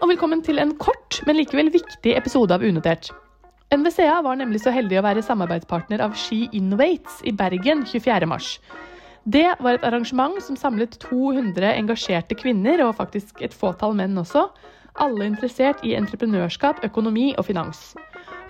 og velkommen til en kort, men likevel viktig episode av Unotert. NVCA var nemlig så heldig å være samarbeidspartner av Ski Innovates i Bergen 24.3. Det var et arrangement som samlet 200 engasjerte kvinner, og faktisk et fåtall menn også, alle interessert i entreprenørskap, økonomi og finans.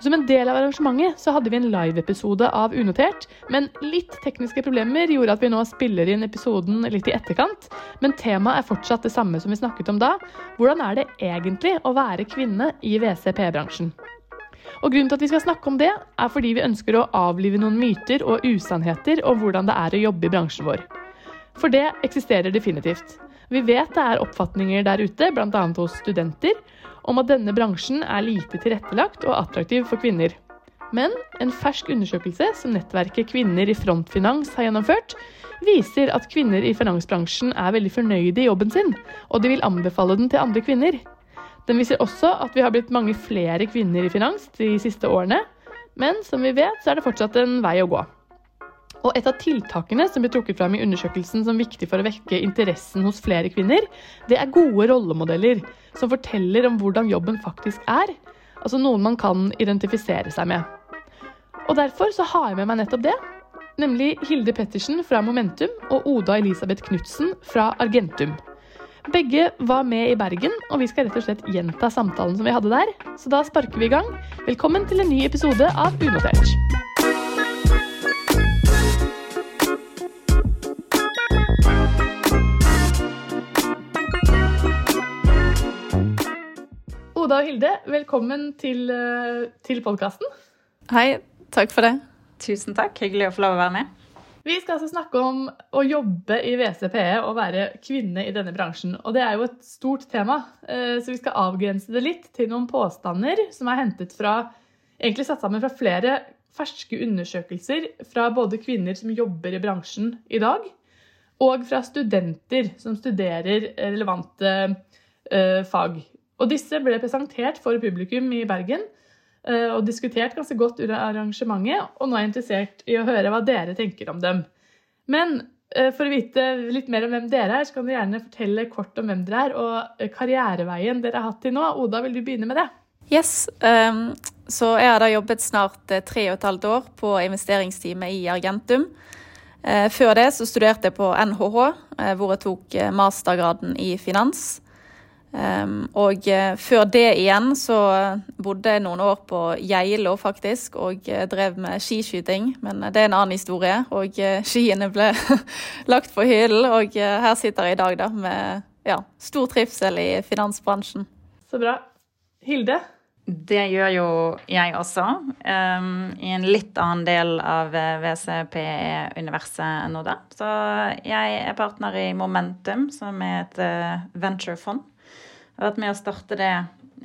Som en del av arrangementet så hadde vi en live-episode av Unotert, men litt tekniske problemer gjorde at vi nå spiller inn episoden litt i etterkant. Men temaet er fortsatt det samme som vi snakket om da. Hvordan er det egentlig å være kvinne i WCP-bransjen? Og Grunnen til at vi skal snakke om det, er fordi vi ønsker å avlive noen myter og usannheter om hvordan det er å jobbe i bransjen vår. For det eksisterer definitivt. Vi vet det er oppfatninger der ute, bl.a. hos studenter, om at denne bransjen er lite tilrettelagt og attraktiv for kvinner. Men en fersk undersøkelse som nettverket Kvinner i frontfinans har gjennomført, viser at kvinner i finansbransjen er veldig fornøyde i jobben sin, og de vil anbefale den til andre kvinner. Den viser også at vi har blitt mange flere kvinner i finans de siste årene, men som vi vet, så er det fortsatt en vei å gå. Og et av tiltakene som ble trukket fram i undersøkelsen som viktig for å vekke interessen hos flere kvinner, det er gode rollemodeller som forteller om hvordan jobben faktisk er. Altså noen man kan identifisere seg med. Og derfor så har jeg med meg nettopp det. Nemlig Hilde Pettersen fra Momentum og Oda Elisabeth Knutsen fra Argentum. Begge var med i Bergen, og vi skal rett og slett gjenta samtalen som vi hadde der. Så da sparker vi i gang. Velkommen til en ny episode av Unotert. Og Hilde, velkommen til, eh, til podkasten. Hei, takk for det. Tusen takk. Hyggelig å få lov å være med. Vi skal altså snakke om å jobbe i WCPE og være kvinne i denne bransjen. Og det er jo et stort tema, eh, så vi skal avgrense det litt til noen påstander som er hentet fra egentlig satt sammen fra flere ferske undersøkelser fra både kvinner som jobber i bransjen i dag, og fra studenter som studerer relevante uh, fag. Og disse ble presentert for publikum i Bergen eh, og diskutert ganske godt under arrangementet, og nå er jeg interessert i å høre hva dere tenker om dem. Men eh, for å vite litt mer om hvem dere er, så kan du gjerne fortelle kort om hvem dere er, og eh, karriereveien dere har hatt til nå. Oda, vil du begynne med det? Yes, um, så jeg har da jobbet snart tre og et halvt år på investeringsteamet i Argentum. Før det så studerte jeg på NHH, hvor jeg tok mastergraden i finans. Um, og uh, før det igjen så bodde jeg noen år på Geilo faktisk, og uh, drev med skiskyting. Men uh, det er en annen historie. Og skiene ble lagt på hyllen, og her sitter jeg i dag da med ja, stor trivsel i finansbransjen. Så bra. Hilde? Det gjør jo jeg også. Um, I en litt annen del av WCPE-universet enn Oda. Så jeg er partner i Momentum, som er et venturefond jeg har vært med å starte det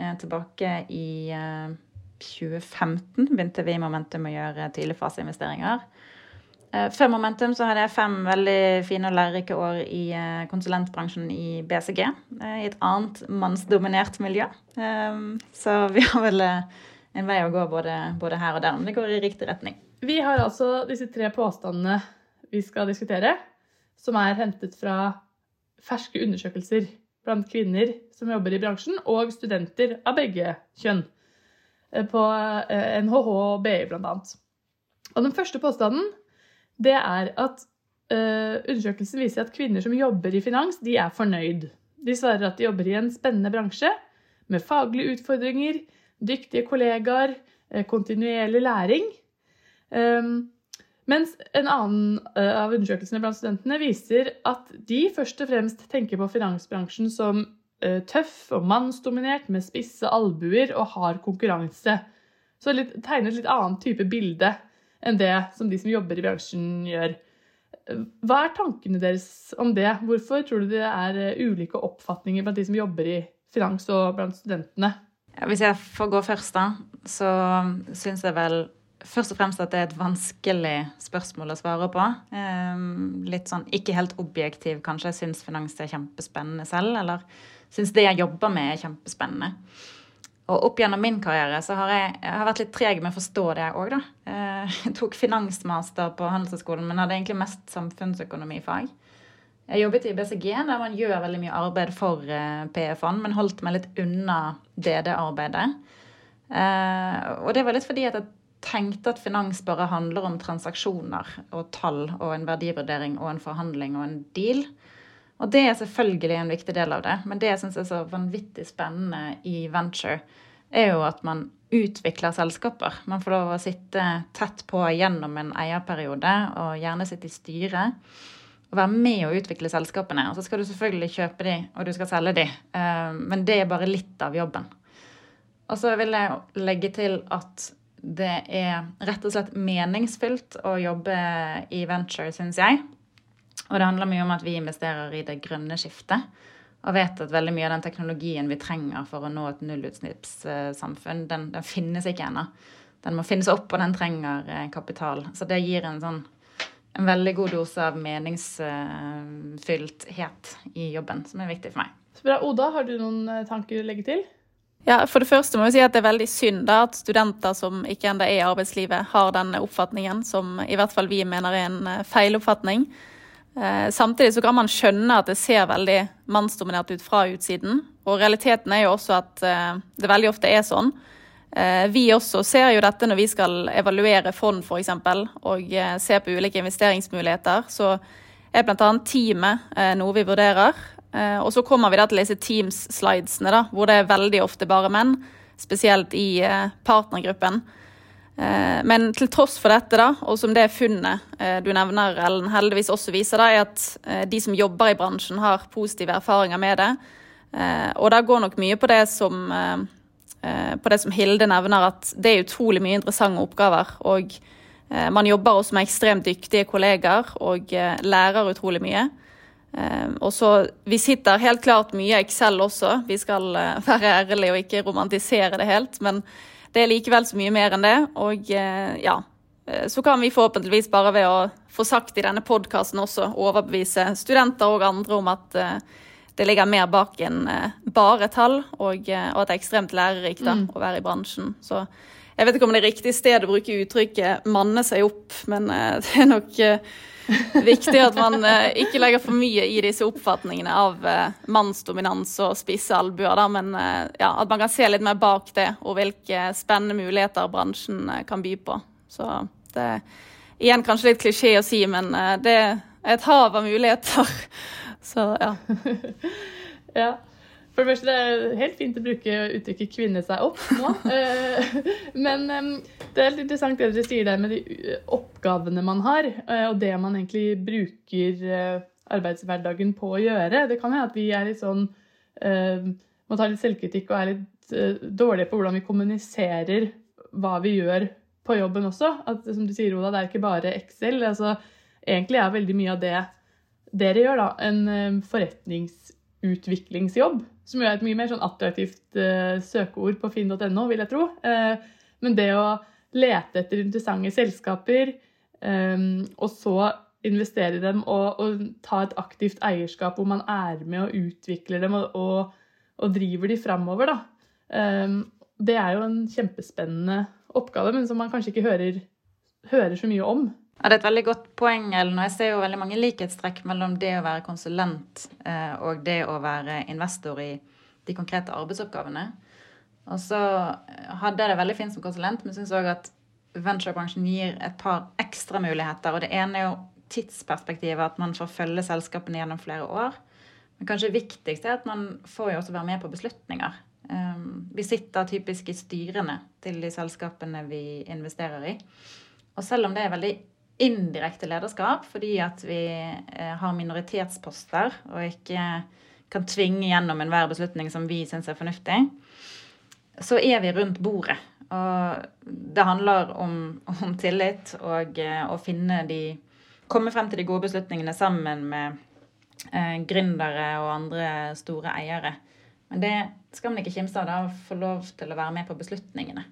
eh, tilbake i 2015. Eh, begynte vi i Momentum å gjøre tidligfaseinvesteringer. Eh, før Momentum så hadde jeg fem veldig fine og lærerike år i konsulentbransjen i BCG. I et annet mannsdominert miljø. Så vi har vel en vei å gå både, både her og der, men det går i riktig retning. Vi har altså disse tre påstandene vi skal diskutere, som er hentet fra ferske undersøkelser blant kvinner som jobber i bransjen, og studenter av begge kjønn. Eh, på NHH eh, og BI, annet. Og den første påstanden det er at uh, undersøkelsen viser at kvinner som jobber i finans, de er fornøyd. De svarer at de jobber i en spennende bransje med faglige utfordringer, dyktige kollegaer, kontinuerlig læring. Um, mens en annen eh, av undersøkelsene blant studentene viser at de først og fremst tenker på finansbransjen som eh, tøff og mannsdominert med spisse albuer og hard konkurranse. Så litt, tegner et litt annet type bilde enn det som de som jobber i bransjen gjør. Hva er tankene deres om det? Hvorfor tror du det er eh, ulike oppfatninger blant de som jobber i finans og blant studentene? Hvis jeg får gå først, da, så syns jeg vel først og fremst at det er et vanskelig spørsmål å svare på. Ehm, litt sånn ikke helt objektiv, kanskje. Jeg syns finans er kjempespennende selv. Eller syns det jeg jobber med, er kjempespennende. Og opp gjennom min karriere så har jeg, jeg har vært litt treg med å forstå det òg, da. Eh, jeg tok finansmaster på Handelshøyskolen, men hadde egentlig mest samfunnsøkonomifag. Jeg jobbet i BCG, der man gjør veldig mye arbeid for eh, PE-fond, men holdt meg litt unna DD-arbeidet. Eh, og det var litt fordi at jeg tenkte at finans bare handler om transaksjoner og tall og en verdivurdering og en forhandling og en deal. Og det er selvfølgelig en viktig del av det, men det jeg syns er så vanvittig spennende i venture, er jo at man utvikler selskaper. Man får lov å sitte tett på gjennom en eierperiode, og gjerne sitte i styret Og være med å utvikle selskapene. Og så skal du selvfølgelig kjøpe de, og du skal selge de. Eh, men det er bare litt av jobben. Og så vil jeg legge til at det er rett og slett meningsfylt å jobbe i venture, syns jeg. Og det handler mye om at vi investerer i det grønne skiftet. Og vet at veldig mye av den teknologien vi trenger for å nå et nullutslippssamfunn, den, den finnes ikke ennå. Den må finnes opp, og den trenger eh, kapital. Så det gir en sånn en veldig god dose av meningsfyllthet i jobben, som er viktig for meg. Så bra. Oda, har du noen eh, tanker å legge til? Ja, For det første må jeg si at det er veldig synd da, at studenter som ikke ennå er i arbeidslivet, har den oppfatningen, som i hvert fall vi mener er en eh, feiloppfatning. Eh, samtidig så kan man skjønne at det ser veldig mannsdominert ut fra utsiden. Og realiteten er jo også at det veldig ofte er sånn. Eh, vi også ser jo dette når vi skal evaluere fond f.eks. og eh, se på ulike investeringsmuligheter. Så er bl.a. teamet eh, noe vi vurderer. Og så kommer vi til disse Teams-slidesene, da, hvor det er veldig ofte bare menn. Spesielt i partnergruppen. Men til tross for dette, da, og som det funnet du nevner, Ellen, heldigvis også viser, da, er at de som jobber i bransjen, har positive erfaringer med det. Og det går nok mye på det som Eh, på det som Hilde nevner, at det er utrolig mye interessante oppgaver. Og eh, man jobber også med ekstremt dyktige kolleger og eh, lærer utrolig mye. Og så, Vi sitter helt klart mye Excel også, vi skal være ærlige og ikke romantisere det helt. Men det er likevel så mye mer enn det. Og ja, så kan vi forhåpentligvis bare ved å få sagt i denne podkasten også overbevise studenter og andre om at det ligger mer bak enn eh, bare tall, og, eh, og at det er ekstremt lærerikt da, mm. å være i bransjen. Så jeg vet ikke om det er riktig sted å bruke uttrykket 'manne seg opp', men det er nok viktig at man uh, ikke legger for mye i disse oppfatningene av mannsdominans og spisse albuer, men ja, at man kan se litt mer bak det, og hvilke spennende muligheter bransjen kan by på. Så det er igjen kanskje litt klisjé å si, men det er et hav av muligheter. Så ja. ja. For det første, det er helt fint å bruke uttrykket 'kvinne seg opp' nå. Eh, men det er helt interessant det dere sier der med de oppgavene man har, eh, og det man egentlig bruker eh, arbeidshverdagen på å gjøre. Det kan hende at vi er litt sånn Må ta litt selvkritikk og er litt dårlige på hvordan vi kommuniserer hva vi gjør på jobben også. At som du sier, Oda, det er ikke bare Excel. altså Egentlig er veldig mye av det dere gjør da en eh, forretningsutviklingsjobb, som jo er et mye mer sånn attraktivt uh, søkeord på finn.no, vil jeg tro. Uh, men det å lete etter interessante selskaper, um, og så investere i dem og, og, ta et aktivt eierskap hvor man er med og utvikler dem og, og, og driver de framover, da. Um, det er jo en kjempespennende oppgave, men som man kanskje ikke hører, hører så mye om. Ja, Det er et veldig godt poeng, Ellen. og Jeg ser jo veldig mange likhetstrekk mellom det å være konsulent eh, og det å være investor i de konkrete arbeidsoppgavene. Og så hadde jeg det veldig fint som konsulent, men syns òg at venturebransjen gir et par ekstra muligheter. Og det ene er jo tidsperspektivet, at man får følge selskapene gjennom flere år. Men kanskje viktigst er at man får jo også være med på beslutninger. Um, vi sitter typisk i styrene til de selskapene vi investerer i. Og selv om det er veldig indirekte lederskap fordi at vi eh, har minoritetsposter og ikke kan tvinge gjennom enhver beslutning som vi syns er fornuftig, så er vi rundt bordet. Og det handler om, om tillit og eh, å finne de Komme frem til de gode beslutningene sammen med eh, gründere og andre store eiere. Men det skal man ikke kimse av, da, få lov til å være med på beslutningene.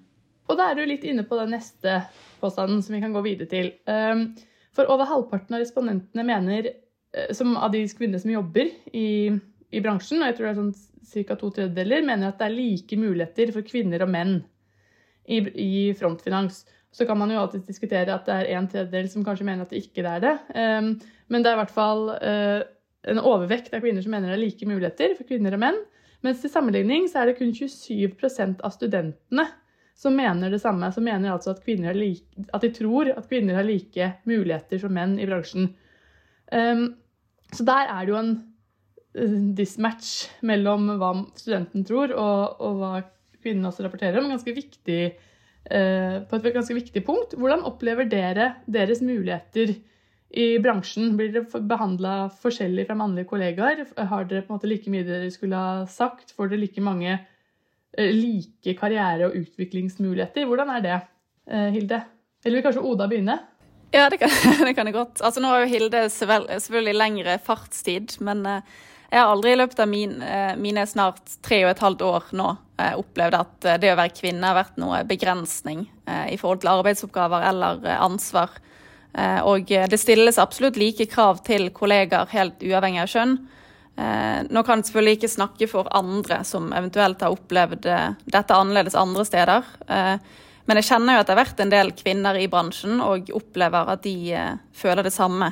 Og da er du litt inne på den neste påstanden som vi kan gå videre til. Ehm, for over halvparten av respondentene mener, eh, som av de kvinnene som jobber i, i bransjen, og jeg tror det er sånn ca. to tredjedeler, mener at det er like muligheter for kvinner og menn i, i frontfinans. Så kan man jo alltid diskutere at det er en tredjedel som kanskje mener at det ikke er det. Ehm, men det er i hvert fall eh, en overvekt av kvinner som mener det er like muligheter for kvinner og menn. Mens til sammenligning så er det kun 27% av studentene som mener det samme. Som mener altså at, like, at, de tror at kvinner har like muligheter som menn i bransjen. Um, så der er det jo en dismatch mellom hva studenten tror, og, og hva kvinnen også rapporterer om. Ganske viktig, uh, på et ganske viktig punkt. Hvordan opplever dere deres muligheter i bransjen? Blir dere behandla forskjellig fra mannlige kollegaer? Har dere på en måte like mye dere skulle ha sagt? Får dere like mange like karriere- og utviklingsmuligheter? Hvordan er det, Hilde? Eller vil kanskje Oda begynne? Ja, det kan, det kan jeg godt. Altså, nå har jo Hilde selvfølgelig lengre fartstid, men eh, jeg har aldri i løpet av min, eh, mine snart tre og et halvt år nå eh, opplevd at det å være kvinne har vært noe begrensning i forhold til arbeidsoppgaver eller ansvar. Og det stilles absolutt like krav til kollegaer helt uavhengig av kjønn. Nå kan jeg selvfølgelig ikke snakke for andre som eventuelt har opplevd dette annerledes andre steder. Men jeg kjenner jo at det har vært en del kvinner i bransjen og opplever at de eh, føler det samme.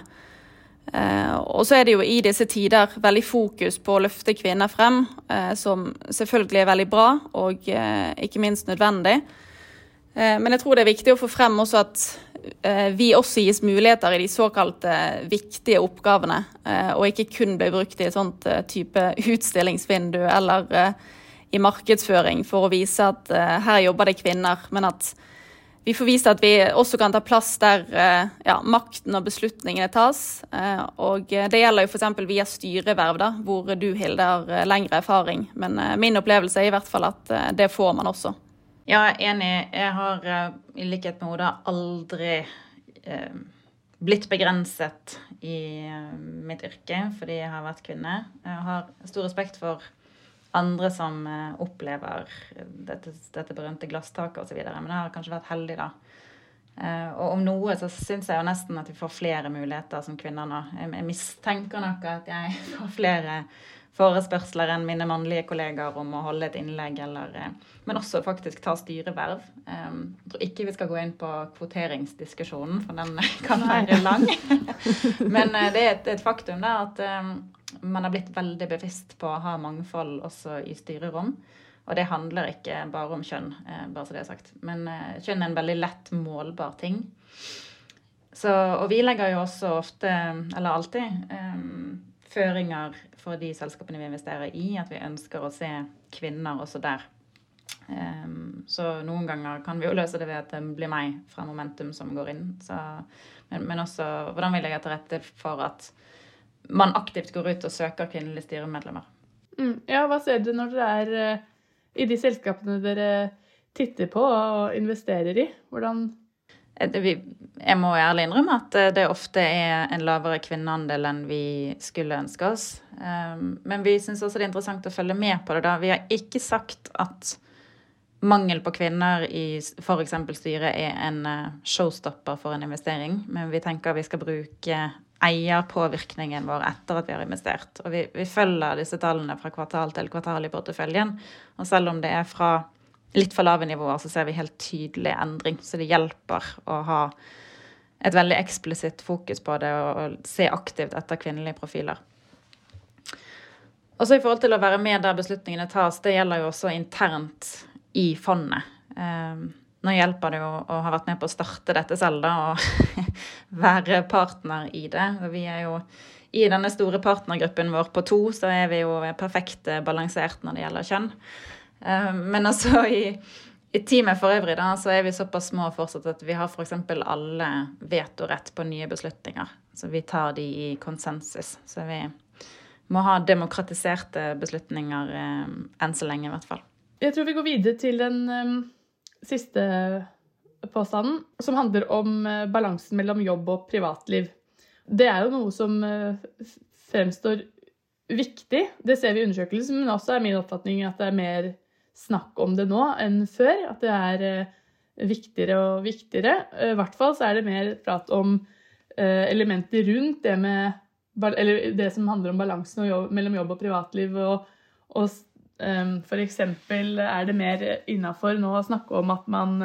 Eh, og så er det jo i disse tider veldig fokus på å løfte kvinner frem, eh, som selvfølgelig er veldig bra og eh, ikke minst nødvendig. Eh, men jeg tror det er viktig å få frem også at eh, vi også gis muligheter i de såkalte viktige oppgavene, og ikke kun blir brukt i et sånt type utstillingsvindu eller i markedsføring for å vise at her jobber det kvinner, men at vi får vist at vi også kan ta plass der ja, makten og beslutningene tas. Og det gjelder jo f.eks. via styreverv, da, hvor du, Hilde, har lengre erfaring. Men min opplevelse er i hvert fall at det får man også. Ja, jeg er enig. Jeg har i likhet med Oda aldri blitt begrenset i mitt yrke fordi jeg har vært kvinne. Jeg har stor respekt for andre som eh, opplever dette, dette berømte glasstaket osv. Men jeg har kanskje vært heldig, da. Eh, og om noe så syns jeg jo nesten at vi får flere muligheter som kvinner nå. Jeg mistenker nok at jeg får flere forespørsler enn mine mannlige kollegaer om å holde et innlegg, eller, eh, men også faktisk ta styreverv. Jeg tror ikke vi skal gå inn på kvoteringsdiskusjonen, for den kan være lang. Men det er et, faktum da, at man har blitt veldig bevisst på å ha mangfold også i styrerom. Og det handler ikke bare om kjønn, eh, bare så det er sagt. Men eh, kjønn er en veldig lett målbar ting. Så, og vi legger jo også ofte, eller alltid, um, føringer for de selskapene vi investerer i, at vi ønsker å se kvinner også der. Så noen ganger kan vi jo løse det ved at det blir meg fra Momentum som går inn. Så, men, men, også hvordan vi legger til rette for at man aktivt går ut og søker kvinnelige styremedlemmer. Mm. Ja, hva ser du når dere er i de selskapene dere titter på og investerer i? Hvordan eh, jeg må ærlig innrømme at eh, det ofte er en lavere kvinneandel enn vi skulle ønske oss. Men vi syns også det er interessant å følge med på det. da. Vi har ikke sagt at mangel på kvinner i f.eks. styret er en showstopper for en investering, men vi tenker vi skal bruke eierpåvirkningen vår etter at vi har investert. Og vi, vi, følger disse tallene fra kvartal til kvartal i porteføljen. Og selv om det er fra litt for lave nivåer, så ser vi helt tydelig endring. Så det hjelper å ha et veldig eksplisitt fokus på det og, og se aktivt etter kvinnelige profiler. Og så i forhold til å være med der beslutningene tas, det gjelder jo også internt i fondet. Um, nå hjelper det jo å ha vært med på å starte dette selv, da, og være partner i det. Og vi er jo i denne store partnergruppen vår på to, så er vi jo perfekt balansert når det gjelder kjønn. Eh, men altså i, i teamet for øvrig da, så er vi såpass små fortsatt at vi har f.eks. alle vetorett på nye beslutninger. Så vi tar de i konsensus. Så vi må ha demokratiserte beslutninger eh, enn så lenge, i hvert fall. Jeg tror vi går videre til den um siste påstanden, som handler om eh, balansen mellom jobb og privatliv. Det er jo noe som eh, fremstår viktig. Det ser vi i undersøkelsen, men også er min oppfatning at det er mer snakk om det nå enn før. At det er eh, viktigere og viktigere. I hvert fall så er det mer prat om elementer rundt det med Eller det som handler om balansen mellom jobb og privatliv. og, og F.eks. er det mer innafor nå å snakke om at man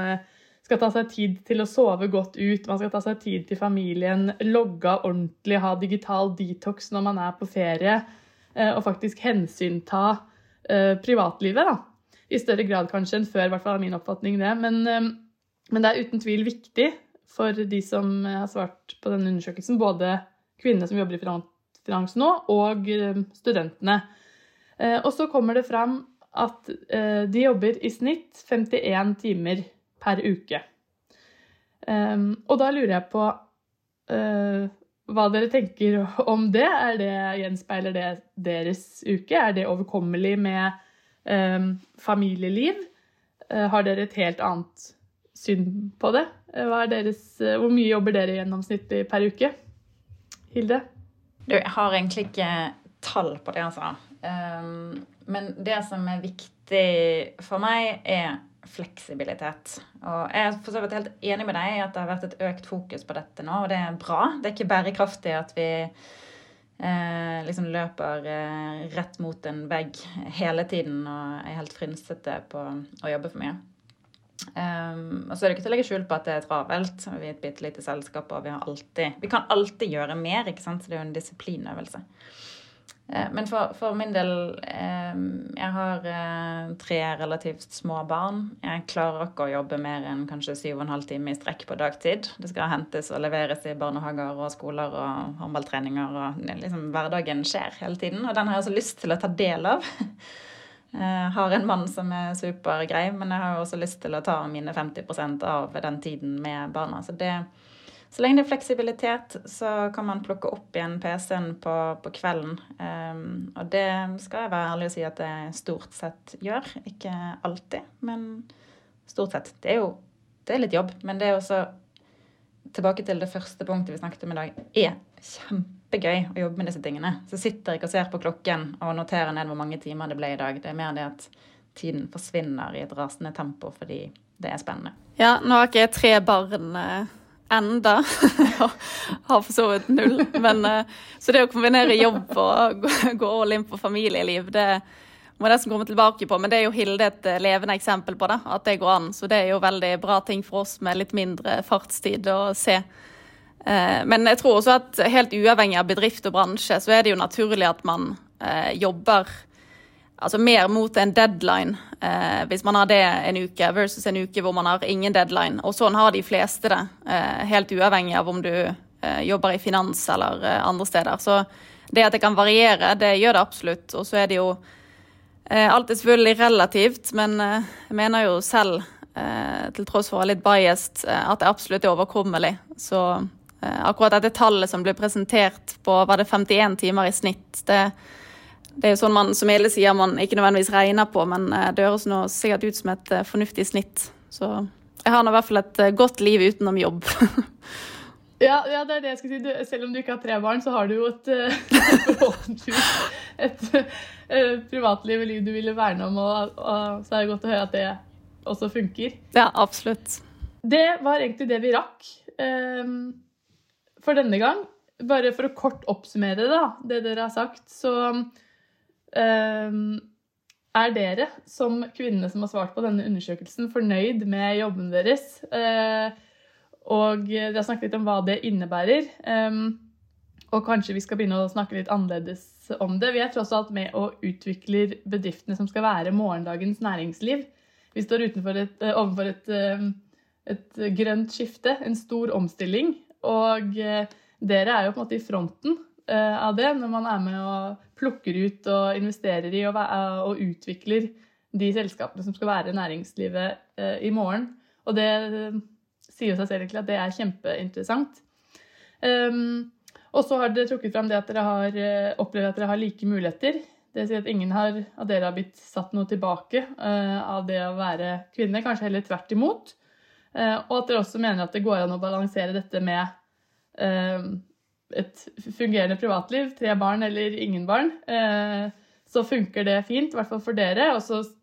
skal ta seg tid til å sove godt ut, man skal ta seg tid til familien, logge ordentlig, ha digital detox når man er på ferie, eh, og faktisk hensynta eh, privatlivet. da. I større grad kanskje enn før, i hvert fall er min oppfatning det. Men, eh, men det er uten tvil viktig for de som har svart på denne undersøkelsen, både kvinnene som jobber i finans nå, og studentene. Og så kommer det fram at de jobber i snitt 51 timer per uke. Um, og da lurer jeg på uh, hva dere tenker om det. Er det. Gjenspeiler det deres uke? Er det overkommelig med um, familieliv? Uh, har dere et helt annet syn på det? Uh, deres, hvor mye jobber dere gjennomsnittlig per uke? Hilde? Du, jeg har egentlig ikke tall på det, altså. Um, men det som er viktig for meg, er fleksibilitet. Og jeg er for så vidt helt enig med deg i at det har vært et økt fokus på dette nå, og det er bra. Det er ikke bærekraftig at vi eh, liksom løper eh, rett mot en vegg hele tiden og er helt frynsete på å jobbe for mye. Um, og så er det ikke til å legge skjul på at det er travelt. Vi er et bitte lite selskap, og vi, alltid, vi kan alltid gjøre mer. ikke sant? Så det er jo en disiplinøvelse. Eh, men for, for, min del eh, Jeg har eh, tre relativt små barn. Jeg klarer ikke å jobbe mer enn kanskje syv og en halv time i strekk på dagtid. Det skal hentes og leveres i barnehager og skoler og håndballtreninger. og liksom, Hverdagen skjer hele tiden, og den har jeg også lyst til å ta del av. Jeg har en mann som er supergrei, men jeg har også lyst til å ta mine 50% av den tiden med barna. Så det, så lenge det er fleksibilitet, så kan man plukke opp igjen PC-en på, på kvelden. Um, og det skal jeg være ærlig og si at det stort sett gjør. Ikke alltid, men stort sett. Det er jo det er litt jobb, men det er også Tilbake til det første punktet vi snakket om i dag. er kjempegøy å jobbe med disse tingene. Så sitter jeg ikke og ser på klokken og noterer ned hvor mange timer det ble i dag. Det er mer det at tiden forsvinner i et rasende tempo fordi det er spennende. Ja, nå har ikke jeg tre barn eh, enda. har for så vidt null. Men, eh, så det å kombinere jobb og gå all in på familieliv, det må nesten komme tilbake på. Men det er jo Hilde et eh, levende eksempel på det, at det går an. Så det er jo veldig bra ting for oss med litt mindre fartstid å se. Eh, men jeg tror også at helt uavhengig av bedrift og bransje, så er det jo naturlig at man jobber altså mer mot en deadline eh, hvis man har det en uke, versus en uke hvor man har ingen deadline. Og sånn har de fleste det, eh, helt uavhengig av om du eh, jobber i finans eller eh, andre steder. Så det at det kan variere, det gjør det absolutt. Og så er det jo eh, Alt er selvfølgelig relativt, men eh, jeg mener jo selv, til tross for å være litt biased, at det absolutt er overkommelig. Så akkurat dette tallet som ble presentert på var det 51 timer i snitt, det det er jo sånn man som Ele sier, man ikke nødvendigvis regner på, men eh, det høres nå sikkert ut som et eh, fornuftig snitt. Så jeg har nå i hvert fall et eh, godt liv utenom jobb. ja, ja, det er det jeg skal si. Du, selv om du ikke har tre barn, så har du jo et forhåpentligvis et, et privatliv liv du ville verne om, og, og, så er det godt å høre at det også funker. Ja, absolutt. Det var egentlig det vi rakk um, for denne gang. Bare for å kort oppsummere da, det dere har sagt, så er dere, som kvinnene som har svart på denne undersøkelsen, fornøyd med jobben deres? Eh, og dere har snakket litt om hva det innebærer. Ehm, og kanskje vi skal begynne å snakke litt annerledes om det. Vi er tross alt med og utvikler bedriftene som skal være morgendagens næringsliv. Vi står et, eh, overfor et, ehm, et, grønt skifte, en stor omstilling. Og eh, dere er jo på en måte i fronten av det når man er med og plukker ut og investerer i og, og utvikler de selskapene som skal være næringslivet eh, i morgen. Og det eh, sier seg selv egentlig at det er kjempeinteressant. Um, og så har dere trukket fram det at dere har opplevd at dere har like muligheter. Det sier at ingen har, av dere har blitt satt noe tilbake av det å være kvinne, kanskje heller tvert imot. Og at dere også mener at det går an å balansere dette med et fungerende privatliv, tre barn eller ingen barn, eh, så funker det fint, i hvert fall for dere.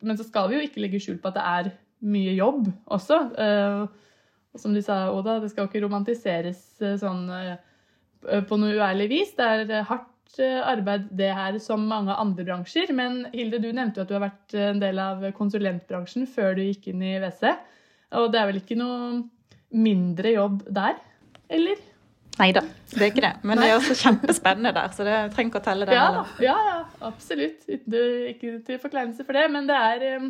Men så skal vi jo ikke legge skjul på at det er mye jobb også. Eh, som du sa, Oda, det skal jo ikke romantiseres eh, sånn på noe uærlig vis. Det er hardt arbeid det her, som mange andre bransjer. Men Hilde, du nevnte jo at du har vært en del av konsulentbransjen før du gikk inn i WC. Og det er vel ikke noe mindre jobb der, eller? Nei da, det er ikke det. Men det er også kjempespennende der, så det trenger ikke å telle det. Ja, ja, ja, absolutt. Ikke, til forkleinelse for det, men det er,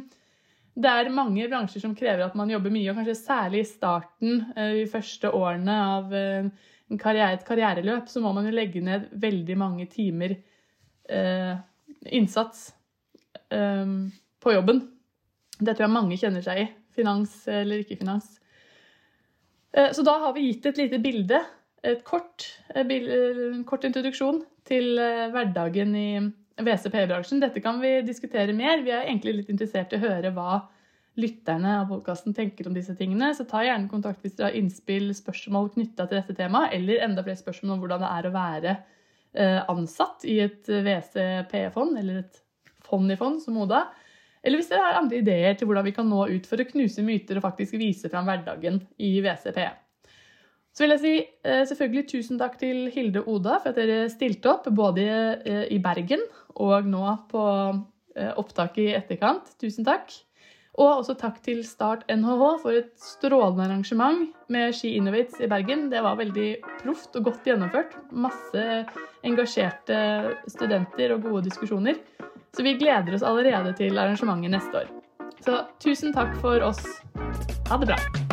det er mange bransjer som krever at man jobber mye, og kanskje særlig i starten, eh, de første årene av en karriere, et karriereløp, så må man jo legge ned veldig mange timer eh, innsats eh, på jobben. Det tror jeg mange kjenner seg i. Finans eller ikke finans. Eh, Så da har vi gitt et lite bilde, et kort, eh, en kort introduksjon til eh, hverdagen i VCP-bransjen. Dette kan vi diskutere mer. Vi er egentlig litt interessert i å høre hva lytterne av podkasten tenker om disse tingene. Så ta gjerne kontakt hvis dere har innspill, spørsmål knytta til dette temaet, eller enda flere spørsmål om hvordan det er å være eh, ansatt i et VCP-fond, eller et fond i fond, som Oda. Eller hvis dere har andre ideer til hvordan vi kan nå ut for å knuse myter og faktisk vise fram hverdagen i WCP. Så vil jeg si eh, selvfølgelig tusen takk til Hilde og Oda for at dere stilte opp, både eh, i Bergen og nå på opptaket opptak i etterkant. Tusen takk. Og også takk til Start NHH for et strålende arrangement med Ski Innovates i Bergen. Det var veldig proft og godt gjennomført. Masse engasjerte studenter og gode diskusjoner. Så vi gleder oss allerede til arrangementet neste år. Så tusen takk for oss. Ha det bra.